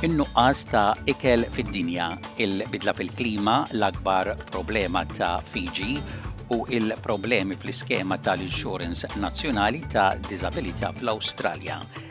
in-nuqqas ta' ikel fid-dinja, il-bidla fil-klima, l-akbar problema ta' Fiji, u l-problemi fl-iskema tal-insurance nazzjonali ta' diżabilità fl-Awstralja.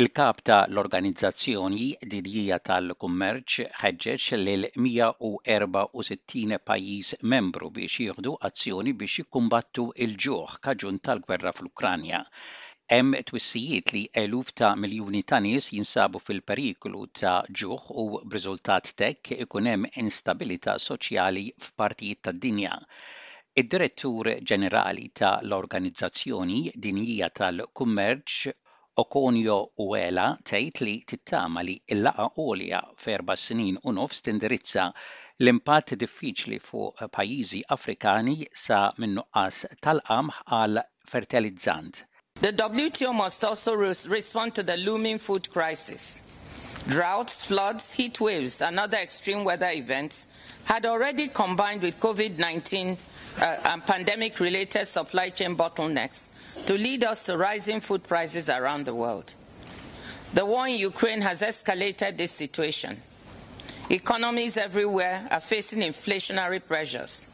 Il-Kap ta' l-Organizzazzjoni Dinjija tal-Kummerċ ħeġġeġ lil 164 pajjiż membru biex jieħdu azzjoni biex jikkumbattu l-ġuħ kaġun tal-gwerra fl-Ukranja. Hemm twissijiet li eluf ta' miljuni ta' nies jinsabu fil-periklu ta' ġuħ u b'riżultat t'hekk ikun hemm instabilità soċjali f'partijiet tad-dinja. Id-Direttur Ġenerali ta' l-Organizzazzjoni Dinjija tal-Kummerċ, Okonjo Uela tgħid li tittama li l-laqgħa għolja f'erba' snin u nofs tindirizza l-impatt diffiċli fuq pajjiżi Afrikani sa min-nuqqas tal-qamħ għal fertelizzant. The WTO must also respond to the looming food crisis. Droughts, floods, heat waves and other extreme weather events had already combined with COVID 19 uh, and pandemic related supply chain bottlenecks to lead us to rising food prices around the world. The war in Ukraine has escalated this situation. Economies everywhere are facing inflationary pressures,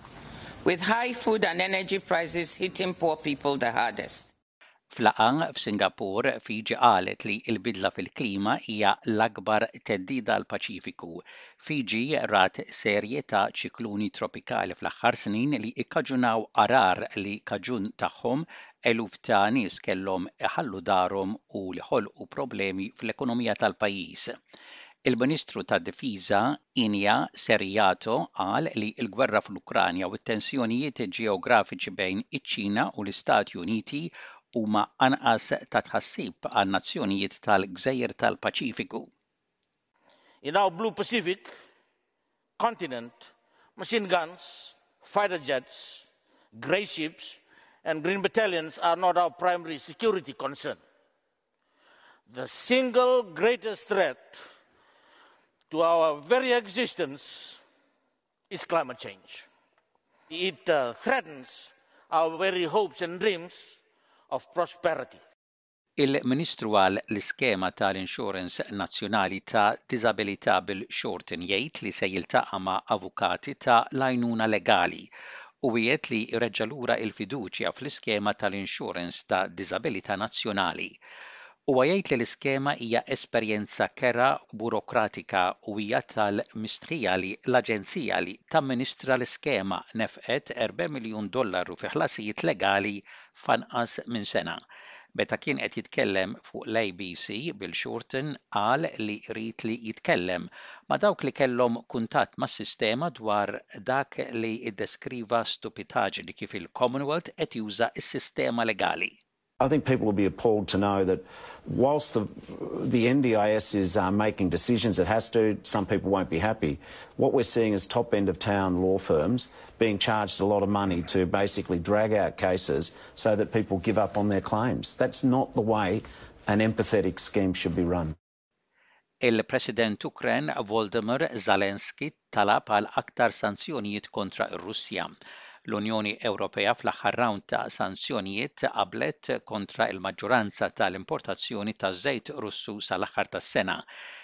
with high food and energy prices hitting poor people the hardest. F'laqgħa f'Singapore, Fiji qalet li l-bidla fil-klima hija l-akbar theddida għall-Paċifiku. Fiji rat serje ta' ċikluni tropikali fl-aħħar snin li ikkaġunaw għarar li kaġun tagħhom eluf ta' nies kellhom iħallu darhom u li ħolqu problemi fl-ekonomija tal-pajjiż. Il-Ministru tad-Difiża Iña Serriato qal li l-gwerra fl-Ukranja u t-tensjonijiet ġeografiċi bejn iċ-Ċina u l-Istati Uniti huma anqas ta' tħassib għan-nazzjonijiet tal-gżejjer tal-Paċifiku. In our blue Pacific continent, machine guns, fighter jets, grey ships and green battalions are not our primary security concern. The single greatest threat to our very existence is climate change. It uh, threatens our very hopes and dreams of prosperity. Il-Ministru għal l-iskema tal-Insurance Nazzjonali ta' Diżabilità Bill Shorten jgħid li se jiltaqa' ma' avukati ta' l-għajnuna legali u wiegħed li jreġġa' lura il-fiduċja fl-iskema tal-insurance ta' diżabilità nazzjonali. Huwa jgħid li l-iskema hija esperjenza kerha u burokratika u hija tal-mistħija li l-aġenzija li tamministra l-iskema nefqet erba' miljun dollaru fi ħlasijiet legali F'anqas minn sena, meta kien qed jitkellem fuq l-ABC, Bill Shorten qal li ried li jitkellem ma' dawk li kellhom kuntatt mas-sistema dwar dak li ddeskriva stupitaġni kif il-Commonwealth qed juża s-sistema legali. I think people will be appalled to know that whilst the the NDIS is uh, making decisions it has to, some people won't be happy. What we're seeing is top end of town law firms being charged a lot of money to basically drag out cases so that people give up on their claims. That's not the way an empathetic scheme should be run. Il-President Ukren Volodymyr Zelensky talab għal aktar sanzjonijiet kontra r-Russja. L-Unjoni Ewropea fl-aħħar rawnd ta' sanzjonijiet qablet kontra l-maġġuranza tal-importazzjoni taż-żejt Russu sal-aħħar tas-sena,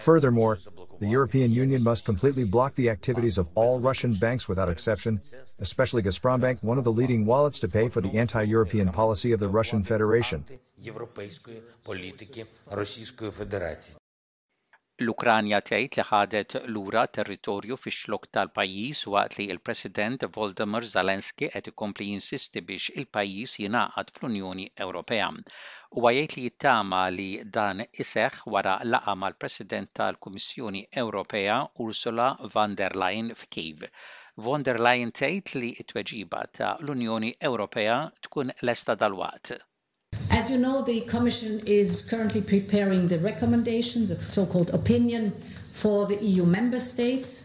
Furthermore, the European Union must completely block the activities of all Russian banks without exception, especially Gazprombank, one of the leading wallets to pay for the anti-European policy of the Russian Federation. L-Ukranja tgħid li ħadet lura territorju fix-xlokk tal-pajjiż waqt li l-President Volodymyr Zelensky qed ikompli jinsisti biex il-pajjiż jingħaqad fl-Unjoni Ewropea. Huwa jgħid li jittama li dan iseħħ wara laqgħa mal-President tal-Kummissjoni Ewropea Ursula von der Leyen f'Kiev. Von der Leyen tgħid li t-tweġiba ta' l-Unjoni Ewropea tkun lesta dalwaqt. As you know, the Commission is currently preparing the recommendations, a so-called opinion, for the EU Member States.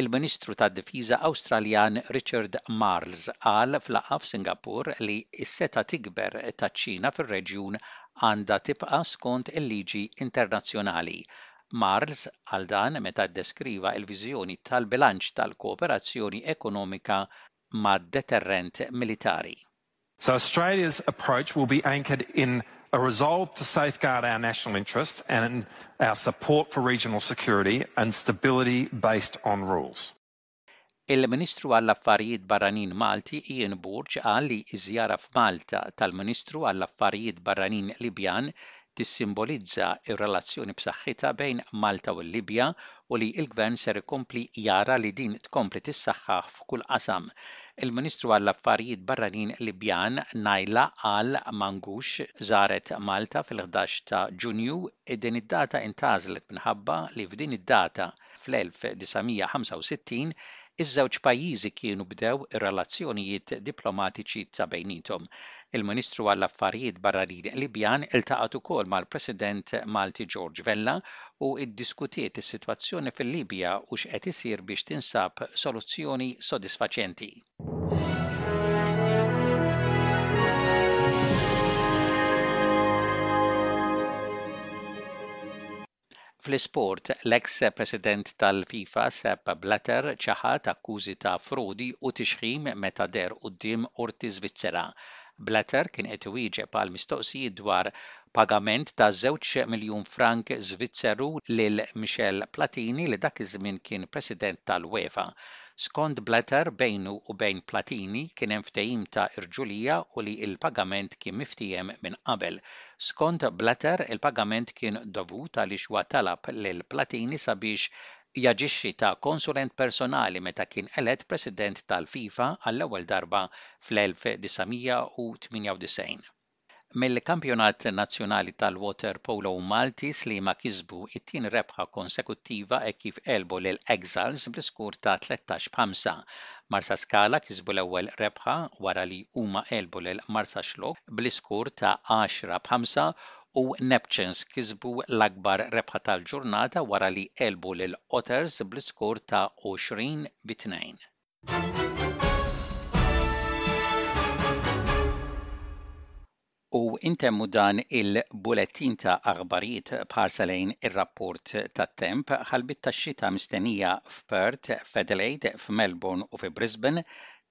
Il-Ministru tad-Difiża Awstraljan Richard Marles qal f'laqgħa f'Singapur li s-setgħa tikber taċ-Ċina fir-reġjun għandha tibqa' skont il-liġi internazzjonali. Marles qal dan meta ddeskriva l-viżjoni tal-bilanċ tal-kooperazzjoni ekonomika ma' deterrent militari. So Australia's approach will be anchored in a resolve to safeguard our national interest and our support for regional security and stability based on rules. Il-Ministru għall-Affarijiet Barranin Malti Ian Borg qal li ż-żjara f'Malta tal-Ministru għall-Affarijiet Barranin Libjan tissimbolizza r-relazzjoni b'saħħitha bejn Malta u l-Libja u li l-Gvern ser ikompli jara li din tkompli tissaħħaħ f'kull qasam. Il-Ministru għall-Affarijiet Barranin Libjan, Naila Al Mangush, żaret Malta fil-ħdax ta' Ġunju. Din id-data intgħażlet minħabba li f'din id-data, Fl-1965, iż-żewġ pajjiżi kienu bdew ir-relazzjonijiet diplomatiċi ta' bejniethom. Il-Ministru għall-Affarijiet Barranin Libjan iltaqgħet ukoll mal-President Malti George Vella u iddiskutiet is-sitwazzjoni fil-Libja u x'qed isir biex tinsab soluzzjoni sodisfaċenti. Fl-isport, l-eks President tal-FIFA Sepp Blatter ċaħad akkużi ta' frodi u tixħim meta deher quddiem Qorti Svizzera. Blatter kien qed iwieġeb għal mistoqsijiet dwar pagament ta' żewġ miljun frank Svizzeru lil Michel Platini li dak iż-żmien kien President tal-UEFA. Skont Blatter bejnu u bejn Platini kien hemm ftehim ta' irġulija u li l-pagament kien miftiehem minn qabel. Skont Blatter, il-pagament kien dovut għaliex huwa talab lil Platini sabiex jaġixxi ta' konsulent personali meta kien elett President tal-FIFA għall-ewwel darba fl-1998. Mill-Kampjonat Nazzjonali tal-Water Polo Malti, Sliema kisbu t-tieni rebħa konsekuttiva hekk kif għelbu lil Exiles bl-iskur ta' 13 b' 5. Marsaskala kisbu l-ewwel rebħa wara li huma għelbu lil Marsaxlokk bl-iskur ta' 10 b' 5 u Neptunes kisbu l-akbar rebħa tal-ġurnata wara li għelbu lil Otters bl-iskur ta' 20 b' 2. U intemmu dan il-bulettin ta' aħbarijiet b'ħarsa lejn ir-rapport tat-temp. Ħalbiet tax-xita mistennija f'Perth, f'Adelaide, f'Melbourne u fi Brisbane,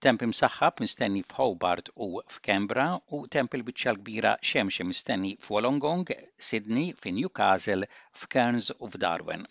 temp imsaħħab mistenni f'Hobart u f'Canberra u temp il-biċċa l-kbira xemxi mistenni f'Wollongong, Sydney, fi Newcastle, f'Cairns u f'Darwin.